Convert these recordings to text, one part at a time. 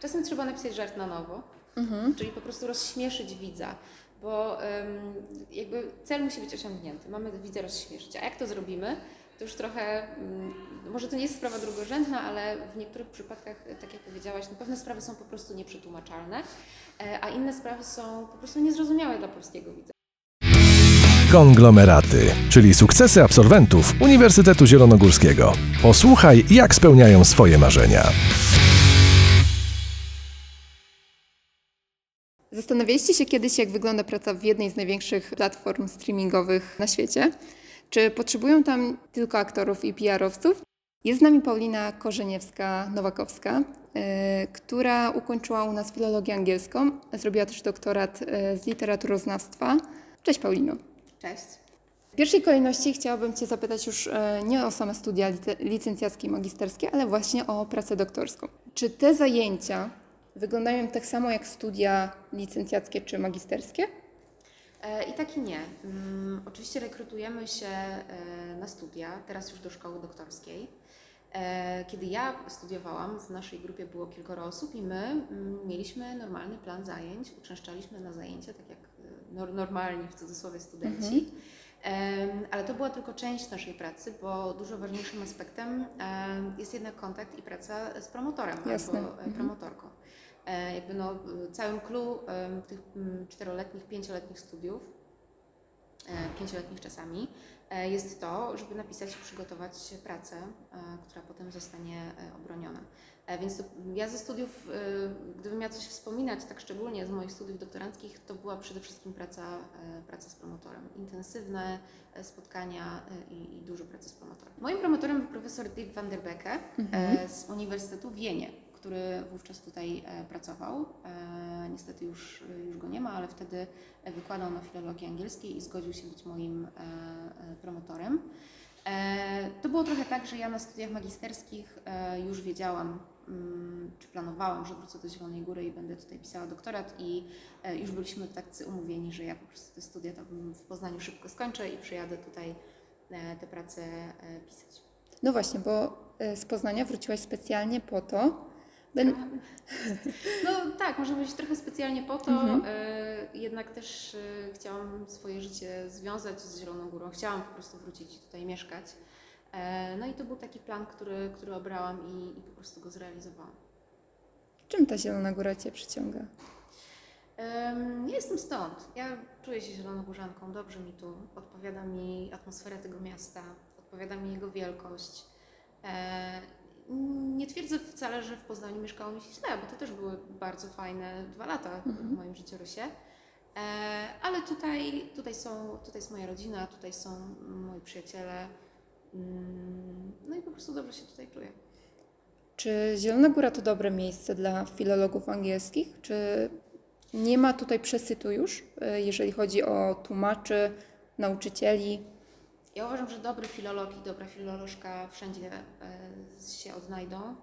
Czasem trzeba napisać żart na nowo, czyli po prostu rozśmieszyć widza, bo em, jakby cel musi być osiągnięty. Mamy widza rozśmieszyć. A jak to zrobimy? To już trochę, mm, może to nie jest sprawa drugorzędna, ale w niektórych przypadkach, e, tak jak powiedziałaś, no pewne sprawy są po prostu nieprzetłumaczalne, e, a inne sprawy są po prostu niezrozumiałe dla polskiego widza. Konglomeraty, czyli sukcesy absolwentów Uniwersytetu Zielonogórskiego. Posłuchaj, jak spełniają swoje marzenia. Zastanawialiście się kiedyś, jak wygląda praca w jednej z największych platform streamingowych na świecie? Czy potrzebują tam tylko aktorów i PR-owców? Jest z nami Paulina Korzeniewska-Nowakowska, e, która ukończyła u nas filologię angielską, zrobiła też doktorat e, z literaturoznawstwa. Cześć Paulino. Cześć. W pierwszej kolejności chciałabym Cię zapytać już e, nie o same studia lice- licencjackie i magisterskie, ale właśnie o pracę doktorską. Czy te zajęcia wyglądają tak samo jak studia licencjackie czy magisterskie? E, I tak i nie. Mm, Oczywiście rekrutujemy się e, na studia, teraz już do szkoły doktorskiej. E, Kiedy ja studiowałam, w naszej grupie było kilkoro osób i my mm, mieliśmy normalny plan zajęć, uczęszczaliśmy na zajęcia, tak jak nor- normalni w cudzysłowie studenci. Em, Ale to była tylko część naszej pracy, bo dużo ważniejszym aspektem em, jest jednak kontakt i praca z promotorem Jasne. albo e, promotorką. E, Jakby no, całym clue tych mm, czteroletnich, pięcioletnich studiów, e, pięcioletnich czasami, e, jest to, żeby napisać i przygotować pracę, e, która potem zostanie e, obroniona. E, Więc to, ja ze studiów, e, gdybym miała coś wspominać, tak szczególnie z moich studiów doktoranckich, to była przede wszystkim praca, e, praca z promotorem. Intensywne e, spotkania i, i dużo pracy z promotorem. Moim promotorem był profesor Dirk van der Becke e, z Uniwersytetu w Wienie, który wówczas tutaj pracował. Niestety już, już go nie ma, ale wtedy wykładał na filologii angielskiej i zgodził się być moim promotorem. To było trochę tak, że ja na studiach magisterskich już wiedziałam, czy planowałam, że wrócę do Zielonej Góry i będę tutaj pisała doktorat i e, już byliśmy tacy umówieni, że ja po prostu te studia tam w Poznaniu szybko skończę i przyjadę tutaj e, te prace e, pisać. No właśnie, bo z Poznania wróciłaś specjalnie po to. No tak, może być trochę specjalnie po to. Mhm. Jednak też chciałam swoje życie związać z Zieloną Górą. Chciałam po prostu wrócić i tutaj mieszkać. E, no i to był taki plan, który, który obrałam i, i po prostu go zrealizowałam. czym ta Zielona Góra Cię przyciąga? Ja jestem stąd. Ja czuję się zielonogórzanką, dobrze mi tu. Odpowiada mi atmosfera tego miasta, odpowiada mi jego wielkość. E, Nie twierdzę wcale, że w Poznaniu mieszkało mi się źle, bo to też były bardzo fajne dwa lata w moim życiorysie. E, Ale tutaj, tutaj, są, tutaj jest moja rodzina, tutaj są moi przyjaciele. Mm, No i po prostu dobrze się tutaj czuję. Czy Zielona Góra to dobre miejsce dla filologów angielskich? Czy nie ma tutaj przesytu już, e, jeżeli chodzi o tłumaczy, nauczycieli? Ja uważam, że dobry filolog i dobra filolożka wszędzie e, się odnajdą.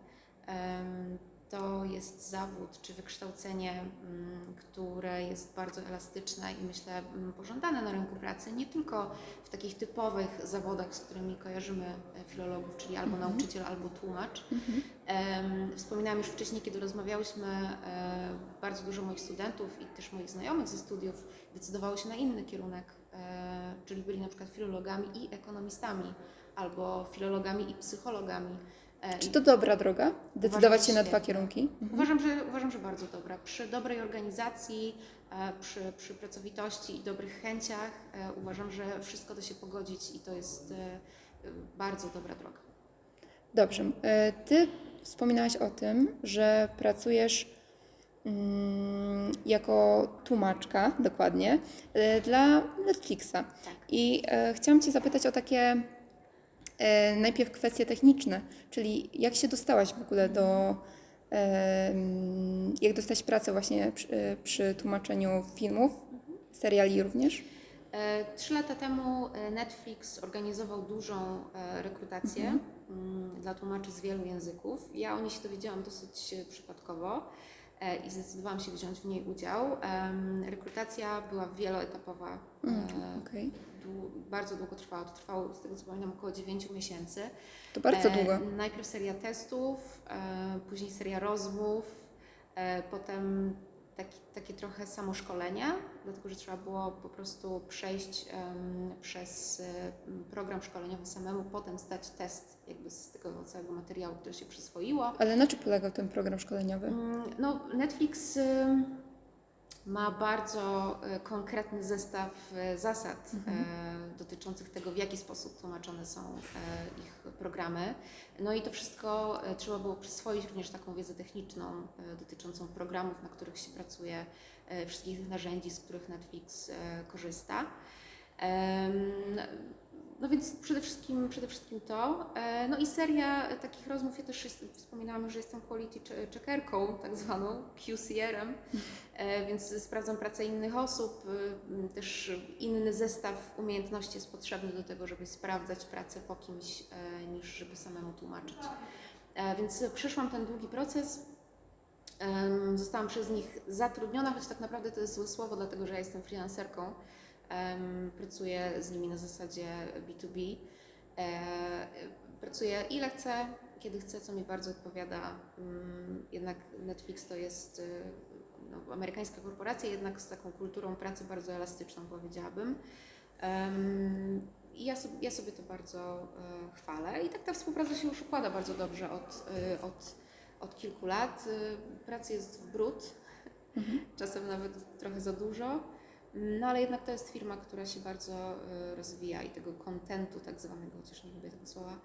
To jest zawód czy wykształcenie, mm, które jest bardzo elastyczne i myślę mm, pożądane na rynku pracy, nie tylko w takich typowych zawodach, z którymi kojarzymy e, filologów, czyli albo nauczyciel, albo tłumacz. Em, Wspominałam już wcześniej, kiedy rozmawiałyśmy, e, bardzo dużo moich studentów i też moich znajomych ze studiów decydowało się na inny kierunek, e, czyli byli na przykład filologami i ekonomistami, albo filologami i psychologami. E, Czy to dobra droga? Decydować się na dwa kierunki? Uważam, że, uważam, że bardzo dobra. Przy dobrej organizacji, e, przy, przy pracowitości i dobrych chęciach e, uważam, że wszystko da się pogodzić i to jest bardzo dobra droga. Dobrze. Ty wspominałaś o tym, że pracujesz mm, jako tłumaczka, dokładnie, dla Netflixa. Tak. I chciałam Cię zapytać o takie najpierw kwestie techniczne, czyli jak się dostałaś w ogóle do, e, jak dostać pracę właśnie przy, e, przy tłumaczeniu filmów, seriali również? E, Trzy lata temu e, Netflix organizował dużą e, rekrutację mm, dla tłumaczy z wielu języków. Ja o niej się dowiedziałam dosyć e, przypadkowo e, i zdecydowałam się wziąć w niej udział. Rekrutacja była wieloetapowa. e, Mm, Okej, dłu- bardzo długo trwało. To trwało, z tego co pamiętam, około 9 miesięcy. to bardzo E, długo. Najpierw seria testów, e, później seria rozmów, E, Potem taki, takie trochę samoszkolenie, dlatego że trzeba było po prostu przejść przez e, program szkoleniowy samemu, potem zdać test jakby z tego całego materiału, który się przyswoiło. Ale na czym polegał ten program szkoleniowy? Mm, No, Netflix ma bardzo y, konkretny zestaw y, zasad y, dotyczących tego, w jaki sposób tłumaczone są ich programy. No i to wszystko trzeba było przyswoić również taką wiedzę techniczną dotyczącą programów, na których się pracuje, wszystkich narzędzi, z których Netflix korzysta. No więc przede wszystkim, przede wszystkim to. E, No i seria takich rozmów, ja też wspominałam, że jestem quality che- checkerką, tak zwaną QCR-em, e, więc sprawdzam pracę innych osób. y, Też inny zestaw umiejętności jest potrzebny do tego, żeby sprawdzać pracę po kimś, e, niż żeby samemu tłumaczyć. Więc przeszłam ten długi proces. Zostałam przez nich zatrudniona, choć tak naprawdę to jest złe słowo, dlatego że ja jestem freelancerką. Pracuję z nimi na zasadzie B2B. E, Pracuję ile chcę, kiedy chcę, co mi bardzo odpowiada. Mm, Jednak Netflix to jest y, no, amerykańska korporacja, jednak z taką kulturą pracy bardzo elastyczną, powiedziałabym. I ja sobie, ja sobie to bardzo e, chwalę. I tak ta współpraca się już układa bardzo dobrze od, y, od, od kilku lat. Y, Pracy jest w brud, czasem nawet trochę za dużo. No ale jednak to jest firma, która się bardzo y, rozwija i tego kontentu tak zwanego, chociaż nie lubię tego słowa,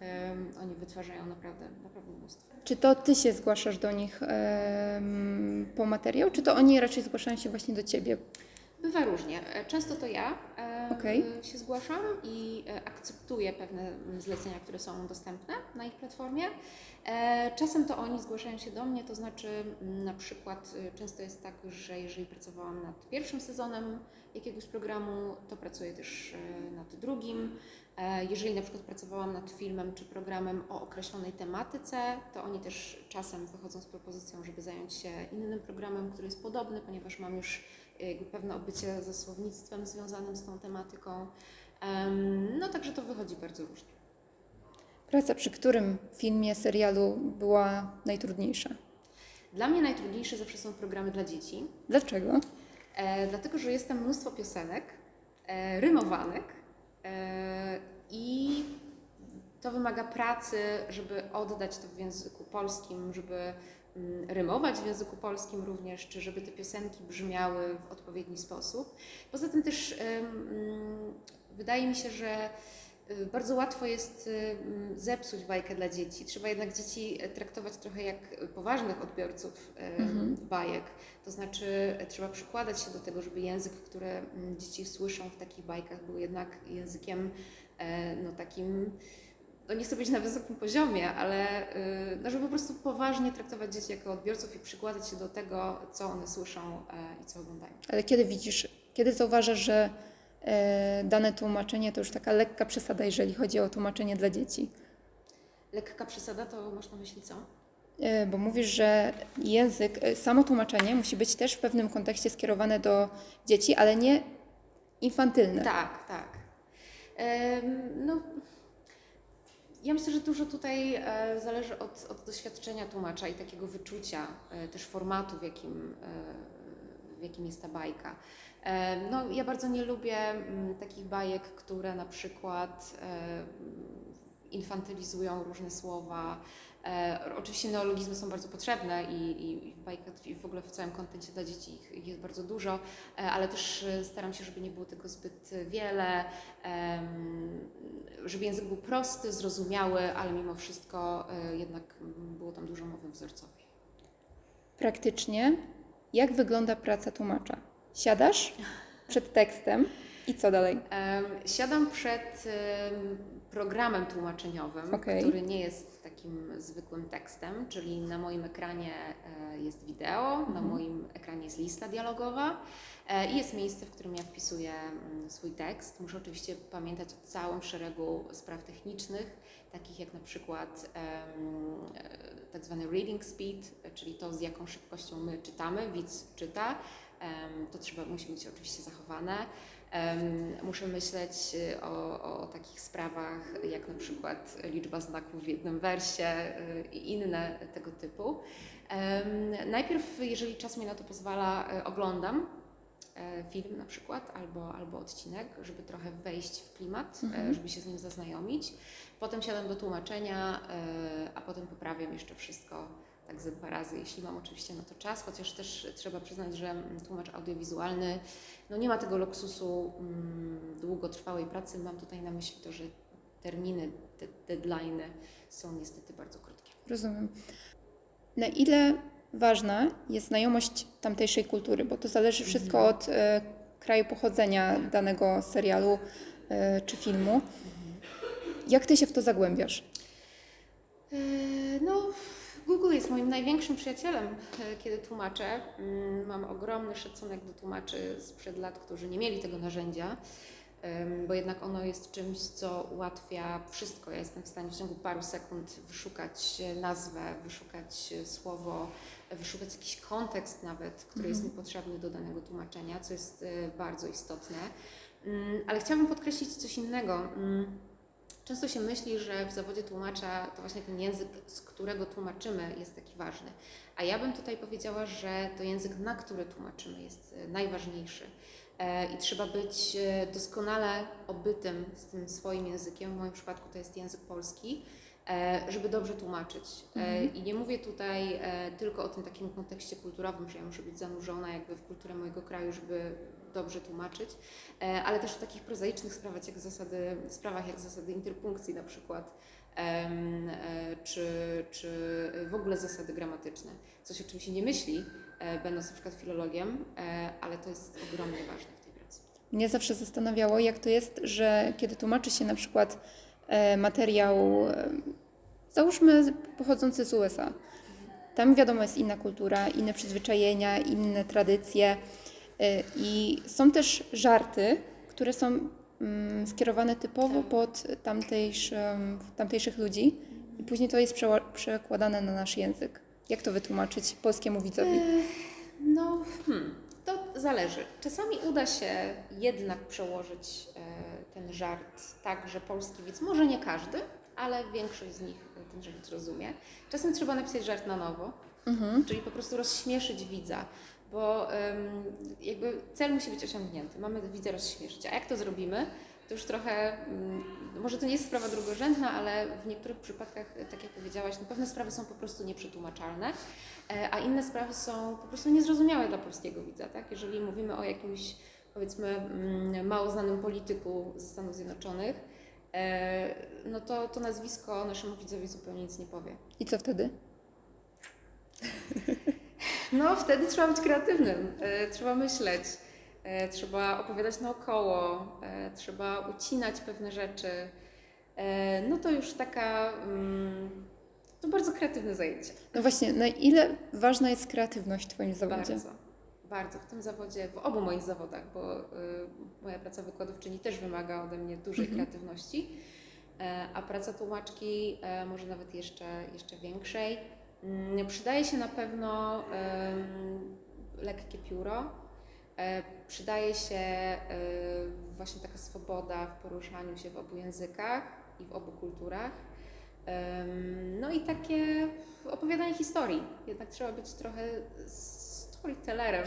em, oni wytwarzają naprawdę, naprawdę mnóstwo. Czy to ty się zgłaszasz do nich em, po materiał, czy to oni raczej zgłaszają się właśnie do ciebie? Bywa różnie. E, Często to ja Okej. e, się zgłaszam i e, akceptuję pewne mm, zlecenia, które są dostępne na ich platformie. E, Czasem to oni zgłaszają się do mnie, to znaczy mm, na przykład często jest tak, że jeżeli pracowałam nad pierwszym sezonem jakiegoś programu, to pracuję też nad drugim. Jeżeli na przykład pracowałam nad filmem czy programem o określonej tematyce, to oni też czasem wychodzą z propozycją, żeby zająć się innym programem, który jest podobny, ponieważ mam już jakby pewne obycie ze słownictwem związanym z tą tematyką. Em, No także to wychodzi bardzo różnie. Praca przy którym filmie, serialu była najtrudniejsza? Dla mnie najtrudniejsze zawsze są programy dla dzieci, Dlaczego? e, dlatego że jest tam mnóstwo piosenek, e, rymowanek e, i to wymaga pracy, żeby oddać to w języku polskim, żeby mm, rymować w języku polskim również, czy żeby te piosenki brzmiały w odpowiedni sposób. Poza tym też mm, wydaje mi się, że y, bardzo łatwo jest y, mm, zepsuć bajkę dla dzieci. Trzeba jednak dzieci e, traktować trochę jak poważnych odbiorców em, bajek. To znaczy e, trzeba przykładać się do tego, żeby język, który dzieci słyszą w takich bajkach był jednak językiem e, no takim no nie chcę być na wysokim poziomie, ale y, no, żeby po prostu poważnie traktować dzieci jako odbiorców i przykładać się do tego, co one słyszą e, i co oglądają. Ale kiedy widzisz, kiedy zauważasz, że e, dane tłumaczenie to już taka lekka przesada, jeżeli chodzi o tłumaczenie dla dzieci? Lekka przesada to masz na myśli co? E, Bo mówisz, że język, samo tłumaczenie musi być też w pewnym kontekście skierowane do dzieci, ale nie infantylne. Tak, tak. No, ja myślę, że dużo tutaj e, zależy od, od doświadczenia tłumacza i takiego wyczucia e, też formatu, w jakim, e, w jakim jest ta bajka. No, ja bardzo nie lubię mm, takich bajek, które na przykład infantylizują różne słowa. E, oczywiście neologizmy są bardzo potrzebne i, i, i w bajkach i w ogóle w całym kontencie dla dzieci ich, ich jest bardzo dużo, e, ale też e, staram się, żeby nie było tego zbyt wiele, em, żeby język był prosty, zrozumiały, ale mimo wszystko e, jednak było tam dużo mowy wzorcowej. Praktycznie, jak wygląda praca tłumacza? Siadasz przed tekstem i co dalej? Siadam przed em, programem tłumaczeniowym, Okej. który nie jest takim zwykłym tekstem, czyli na moim ekranie e, jest wideo, na moim ekranie jest lista dialogowa e, i jest miejsce, w którym ja wpisuję mm, swój tekst. Muszę oczywiście pamiętać o całym szeregu spraw technicznych, takich jak na przykład e, tak zwany reading speed, czyli to z jaką szybkością my czytamy, widz czyta, to trzeba, musi być oczywiście zachowane. Muszę myśleć y, o, o takich sprawach, jak na przykład liczba znaków w jednym wersie y, i inne tego typu. Najpierw, jeżeli czas mi na to pozwala, y, oglądam e, film na przykład albo, albo odcinek, żeby trochę wejść w klimat, e, żeby się z nim zaznajomić. Potem siadam do tłumaczenia, e, a potem poprawiam jeszcze wszystko tak ze dwa razy, jeśli mam oczywiście na to czas, chociaż też trzeba przyznać, że tłumacz audiowizualny no nie ma tego luksusu mm, długotrwałej pracy. Mam tutaj na myśli to, że terminy, te deadlines są niestety bardzo krótkie. Rozumiem. Na ile ważna jest znajomość tamtejszej kultury, bo to zależy wszystko od e, kraju pochodzenia danego serialu e, czy filmu. Jak ty się w to zagłębiasz? E, No, Google jest moim największym przyjacielem, e, kiedy tłumaczę. Mm, Mam ogromny szacunek do tłumaczy sprzed lat, którzy nie mieli tego narzędzia, bo jednak ono jest czymś, co ułatwia wszystko. Ja jestem w stanie w ciągu paru sekund wyszukać e, nazwę, wyszukać e, słowo, wyszukać jakiś kontekst nawet, który jest mi potrzebny do danego tłumaczenia, co jest bardzo istotne. Mm, Ale chciałabym podkreślić coś innego. Często się myśli, że w zawodzie tłumacza to właśnie ten język, z którego tłumaczymy, jest taki ważny. A ja bym tutaj powiedziała, że to język, na który tłumaczymy, jest e, najważniejszy. E, I trzeba być e, doskonale obytym z tym swoim językiem. W moim przypadku to jest język polski, żeby dobrze tłumaczyć. E, I nie mówię tutaj tylko o tym takim kontekście kulturowym, że ja muszę być zanurzona jakby w kulturę mojego kraju, żeby dobrze tłumaczyć, e, ale też o takich prozaicznych sprawach jak zasady, sprawach jak zasady interpunkcji na przykład, e, czy, czy w ogóle zasady gramatyczne. Co się oczywiście nie myśli, e, będąc na przykład filologiem, ale to jest ogromnie ważne w tej pracy. Mnie zawsze zastanawiało, jak to jest, że kiedy tłumaczy się na przykład materiał, załóżmy pochodzący z USA, tam wiadomo jest inna kultura, inne przyzwyczajenia, inne tradycje i są też żarty, które są mm, skierowane typowo pod tamtejszym, tamtejszych ludzi i później to jest przekładane na nasz język. Jak to wytłumaczyć polskiemu widzowi? No, hmm, to zależy. Czasami uda się jednak przełożyć e, ten żart tak, że polski widz, może nie każdy, ale większość z nich ten żart rozumie. Czasem trzeba napisać żart na nowo, czyli po prostu rozśmieszyć widza, bo jakby cel musi być osiągnięty. Mamy widza rozśmieszyć, a jak to zrobimy? To już trochę, mm, może to nie jest sprawa drugorzędna, ale w niektórych przypadkach, tak jak powiedziałaś, no pewne sprawy są po prostu nieprzetłumaczalne, e, a inne sprawy są po prostu niezrozumiałe dla polskiego widza. Tak? Jeżeli mówimy o jakimś, powiedzmy, mm, mało znanym polityku ze Stanów Zjednoczonych, e, no to, to nazwisko naszemu widzowi zupełnie nic nie powie. I co wtedy? No, wtedy trzeba być kreatywnym, e, trzeba myśleć, e, trzeba opowiadać naokoło, e, trzeba ucinać pewne rzeczy. No to już taka, mm, to bardzo kreatywne zajęcie. No właśnie, na ile ważna jest kreatywność w Twoim zawodzie? Bardzo, bardzo. W tym zawodzie, w obu moich zawodach, bo y, moja praca wykładowczyni też wymaga ode mnie dużej kreatywności, e, a praca tłumaczki może nawet jeszcze, jeszcze większej. Mm, Przydaje się na pewno lekkie pióro. E, Przydaje się e, właśnie taka swoboda w poruszaniu się w obu językach i w obu kulturach. No i takie opowiadanie historii. Jednak trzeba być trochę storytellerem,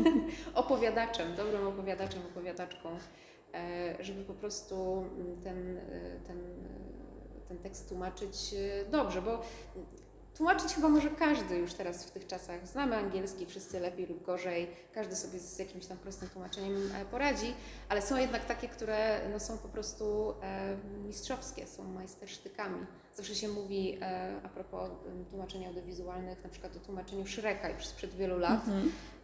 opowiadaczem, dobrym opowiadaczem, opowiadaczką, e, żeby po prostu ten, e, ten, e, ten tekst tłumaczyć dobrze, bo tłumaczyć chyba może każdy już teraz w tych czasach. Znamy angielski, wszyscy lepiej lub gorzej, każdy sobie z jakimś tam prostym tłumaczeniem e, poradzi, ale są jednak takie, które no, są po prostu e, mistrzowskie, są majstersztykami. Zawsze się mówi e, a propos tłumaczeń audiowizualnych, na przykład o tłumaczeniu Shreka już sprzed wielu lat,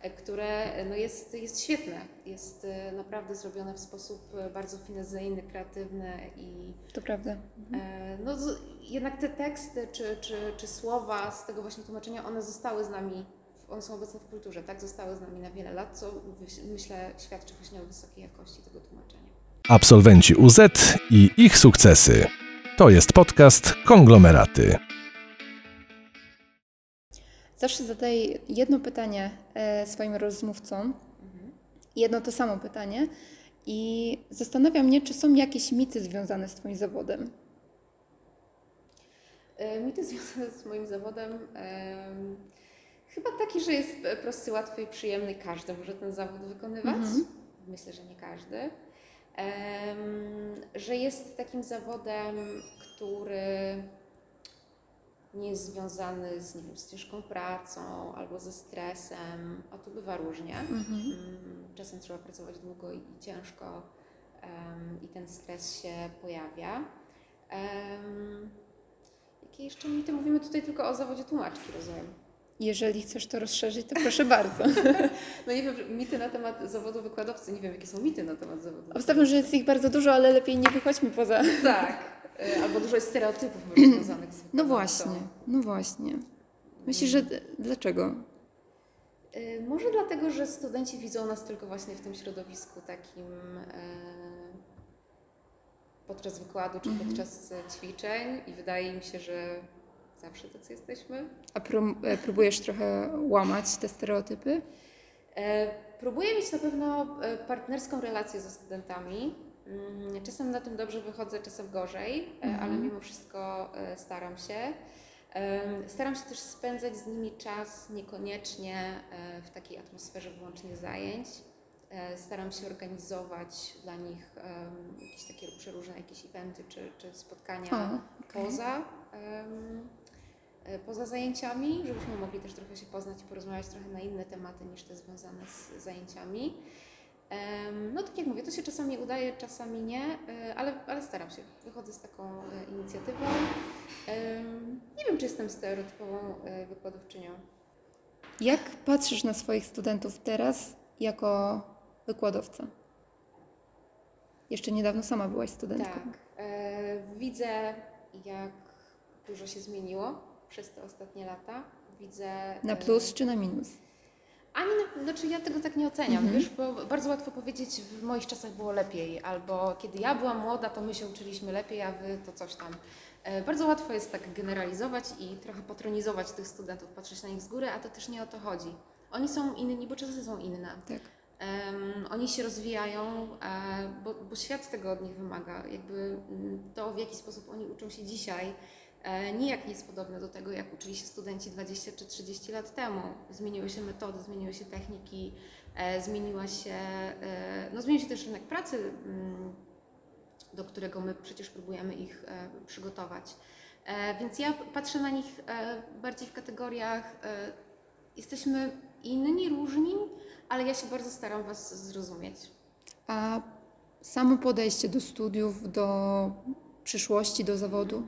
e, które e, no, jest, jest świetne, jest e, naprawdę zrobione w sposób bardzo finezyjny, kreatywny i To prawda. E, No, jednak te teksty czy, czy, czy słowa z tego właśnie tłumaczenia, one zostały z nami, one są obecne w kulturze, tak? Zostały z nami na wiele lat, co myślę świadczy właśnie o wysokiej jakości tego tłumaczenia. Absolwenci UZ i ich sukcesy. To jest podcast Konglomeraty. Zawsze zadaję jedno pytanie e, swoim rozmówcom, jedno to samo pytanie i zastanawiam mnie, czy są jakieś mity związane z Twoim zawodem. E, Mity związane z moim zawodem em, chyba taki, że jest prosty, łatwy i przyjemny. Każdy może ten zawód wykonywać. Myślę, że nie każdy. Że jest takim zawodem, który nie jest związany z, nie wiem, z ciężką pracą albo ze stresem, a to bywa różnie. Mm, Czasem trzeba pracować długo i, ciężko i ten stres się pojawia. Jakie jeszcze mity? Mówimy tutaj tylko o zawodzie tłumaczki, rozumiem. Jeżeli chcesz to rozszerzyć, to proszę bardzo. No nie wiem, mity na temat zawodu wykładowcy, nie wiem jakie są mity na temat zawodu. Obstawiam, że jest ich bardzo dużo, ale lepiej nie wychodźmy poza. Tak, y, albo dużo jest stereotypów może związanych z No właśnie, no właśnie. Myślisz, że dlaczego? Y, Może dlatego, że studenci widzą nas tylko właśnie w tym środowisku takim e, podczas wykładu czy podczas e, ćwiczeń i wydaje im się, że zawsze tacy jesteśmy. A e, próbujesz trochę łamać te stereotypy? E, Próbuję mieć na pewno partnerską relację ze studentami. Mm, Czasem na tym dobrze wychodzę, czasem gorzej, e, ale mimo wszystko staram się. Staram się też spędzać z nimi czas niekoniecznie w takiej atmosferze wyłącznie zajęć. E, Staram się organizować dla nich em, jakieś takie przeróżne jakieś eventy czy, czy spotkania O, okej. poza, e, poza zajęciami, żebyśmy mogli też trochę się poznać i porozmawiać trochę na inne tematy niż te związane z zajęciami. Em, No tak jak mówię, to się czasami udaje, czasami nie, e, ale, ale staram się. Wychodzę z taką inicjatywą. Em, Nie wiem, czy jestem stereotypową wykładowczynią. Jak patrzysz na swoich studentów teraz jako wykładowca? Jeszcze niedawno sama byłaś studentką. Tak. E, Widzę, jak dużo się zmieniło przez te ostatnie lata. Widzę. Na e, plus czy na minus? Ani, na, znaczy ja tego tak nie oceniam, wiesz, bo bardzo łatwo powiedzieć, w moich czasach było lepiej, albo kiedy ja byłam młoda, to my się uczyliśmy lepiej, a wy to coś tam. E, Bardzo łatwo jest tak generalizować i trochę patronizować tych studentów, patrzeć na nich z góry, a to też nie o to chodzi. Oni są inni, bo czasy są inne. Tak. Em, oni się rozwijają, e, bo, bo świat tego od nich wymaga. Jakby mm, to, w jaki sposób oni uczą się dzisiaj, e, nijak nie jest podobne do tego, jak uczyli się studenci 20 czy 30 lat temu. Zmieniły się metody, zmieniły się techniki, e, zmieniła się, no zmienił się też rynek pracy, mm, do którego my przecież próbujemy ich przygotować. Więc ja patrzę na nich bardziej w kategoriach, jesteśmy inni, różni, ale ja się bardzo staram Was zrozumieć. A samo podejście do studiów, do przyszłości, do zawodu?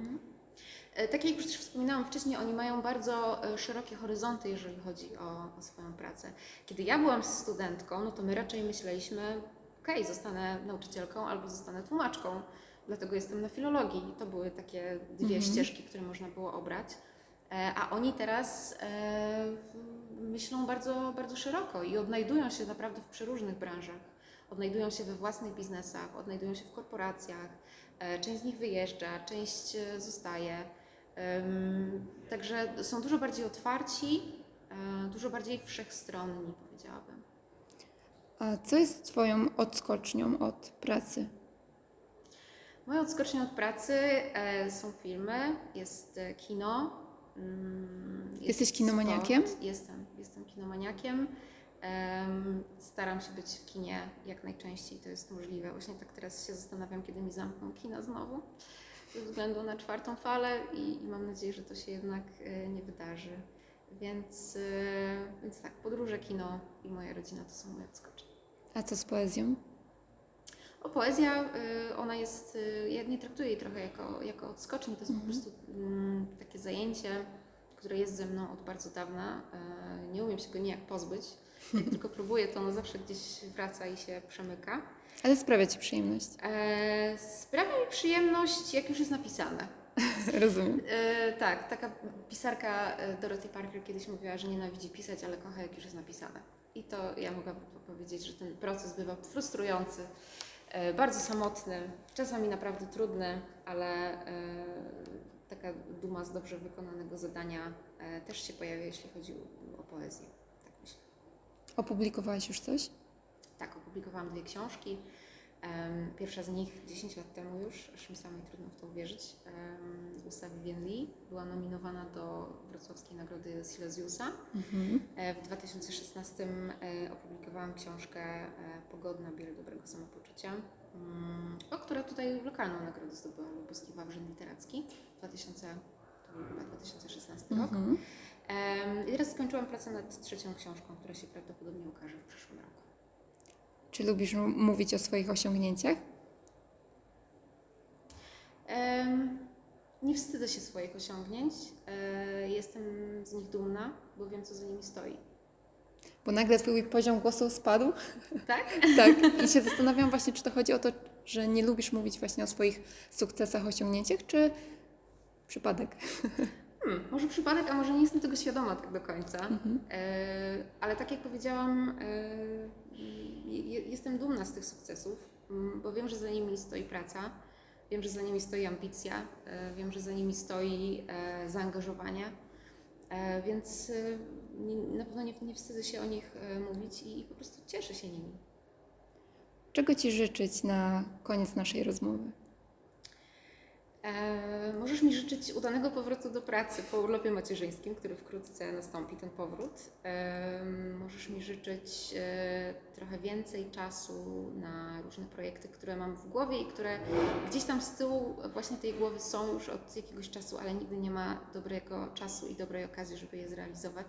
E, Tak jak już też wspominałam wcześniej, oni mają bardzo e, szerokie horyzonty, jeżeli chodzi o, o swoją pracę. Kiedy ja byłam studentką, no to my raczej myśleliśmy, okej, zostanę nauczycielką albo zostanę tłumaczką, dlatego jestem na filologii. To były takie dwie ścieżki, które można było obrać. E, A oni teraz myślą bardzo, bardzo szeroko i odnajdują się naprawdę w przeróżnych branżach. Odnajdują się we własnych biznesach, odnajdują się w korporacjach. E, Część z nich wyjeżdża, część e, zostaje. Także są dużo bardziej otwarci, e, dużo bardziej wszechstronni, powiedziałabym. A co jest Twoją odskocznią od pracy? Moją odskocznią od pracy są filmy, jest kino. mm, jest Jesteś kinomaniakiem? sport. Jestem, jestem kinomaniakiem. Em, staram się być w kinie jak najczęściej, to jest możliwe. Właśnie tak teraz się zastanawiam, kiedy mi zamkną kina znowu, ze względu na czwartą falę i, i mam nadzieję, że to się jednak e, nie wydarzy. Więc, e, więc tak, podróże, kino i moja rodzina to są moje odskocznie. A co z poezją? O, poezja, y, ona jest, ja nie traktuję jej trochę jako, jako odskocznię, to jest po prostu mm, takie zajęcie, które jest ze mną od bardzo dawna. Y, Nie umiem się go nijak pozbyć, jak tylko próbuję, to ono zawsze gdzieś wraca i się przemyka. Ale sprawia Ci przyjemność. E, Sprawia mi przyjemność, jak już jest napisane. Rozumiem. E, tak, taka pisarka e, Dorothy Parker kiedyś mówiła, że nienawidzi pisać, ale kocha jak już jest napisane. I to ja mogłabym powiedzieć, że ten proces bywa frustrujący, e, bardzo samotny, czasami naprawdę trudny, ale e, taka duma z dobrze wykonanego zadania e, też się pojawia, jeśli chodzi o, o poezję. Tak myślę. Opublikowałaś już coś? Tak, opublikowałam dwie książki. Pierwsza z nich 10 lat temu już, aż mi samej trudno w to uwierzyć. em, Usta Vivien Lee była nominowana do Wrocławskiej Nagrody Silesiusa. Mhm. E, W 2016 e, opublikowałam książkę Pogodna Biel Dobrego Samopoczucia, o która tutaj lokalną nagrodę zdobyła Lubuski Wawrzyn Literacki 2000, to był chyba 2016 rok. Mhm. Em, I teraz skończyłam pracę nad trzecią książką, która się prawdopodobnie ukaże w przyszłym roku. Czy lubisz m- mówić o swoich osiągnięciach? Em, Nie wstydzę się swoich osiągnięć. E, Jestem z nich dumna, bo wiem, co za nimi stoi. Bo nagle twój poziom głosu spadł. Tak? Tak. I się zastanawiam właśnie, czy to chodzi o to, że nie lubisz mówić właśnie o swoich sukcesach, osiągnięciach, czy przypadek? Hmm, może przypadek, a może nie jestem tego świadoma tak do końca. E, ale tak jak powiedziałam, e, je- jestem dumna z tych sukcesów, mm, bo wiem, że za nimi stoi praca, wiem, że za nimi stoi ambicja, e, wiem, że za nimi stoi e, zaangażowanie, e, więc e, nie- na pewno nie, nie wstydzę się o nich e, mówić i, i po prostu cieszę się nimi. Czego Ci życzyć na koniec naszej rozmowy? E, możesz mi życzyć udanego powrotu do pracy po urlopie macierzyńskim, który wkrótce nastąpi, ten powrót. E, możesz mi życzyć e, trochę więcej czasu na różne projekty, które mam w głowie i które gdzieś tam z tyłu właśnie tej głowy są już od jakiegoś czasu, ale nigdy nie ma dobrego czasu i dobrej okazji, żeby je zrealizować.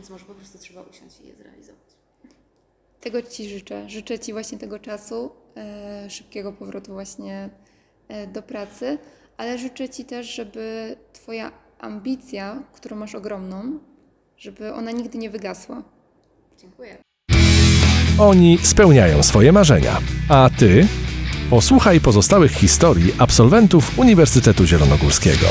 Więc może po prostu trzeba usiąść i je zrealizować. Tego Ci życzę. Życzę Ci właśnie tego czasu, e, szybkiego powrotu właśnie e, do pracy, ale życzę Ci też, żeby Twoja ambicja, którą masz ogromną, żeby ona nigdy nie wygasła. Dziękuję. Oni spełniają swoje marzenia. A ty? Posłuchaj pozostałych historii absolwentów Uniwersytetu Zielonogórskiego.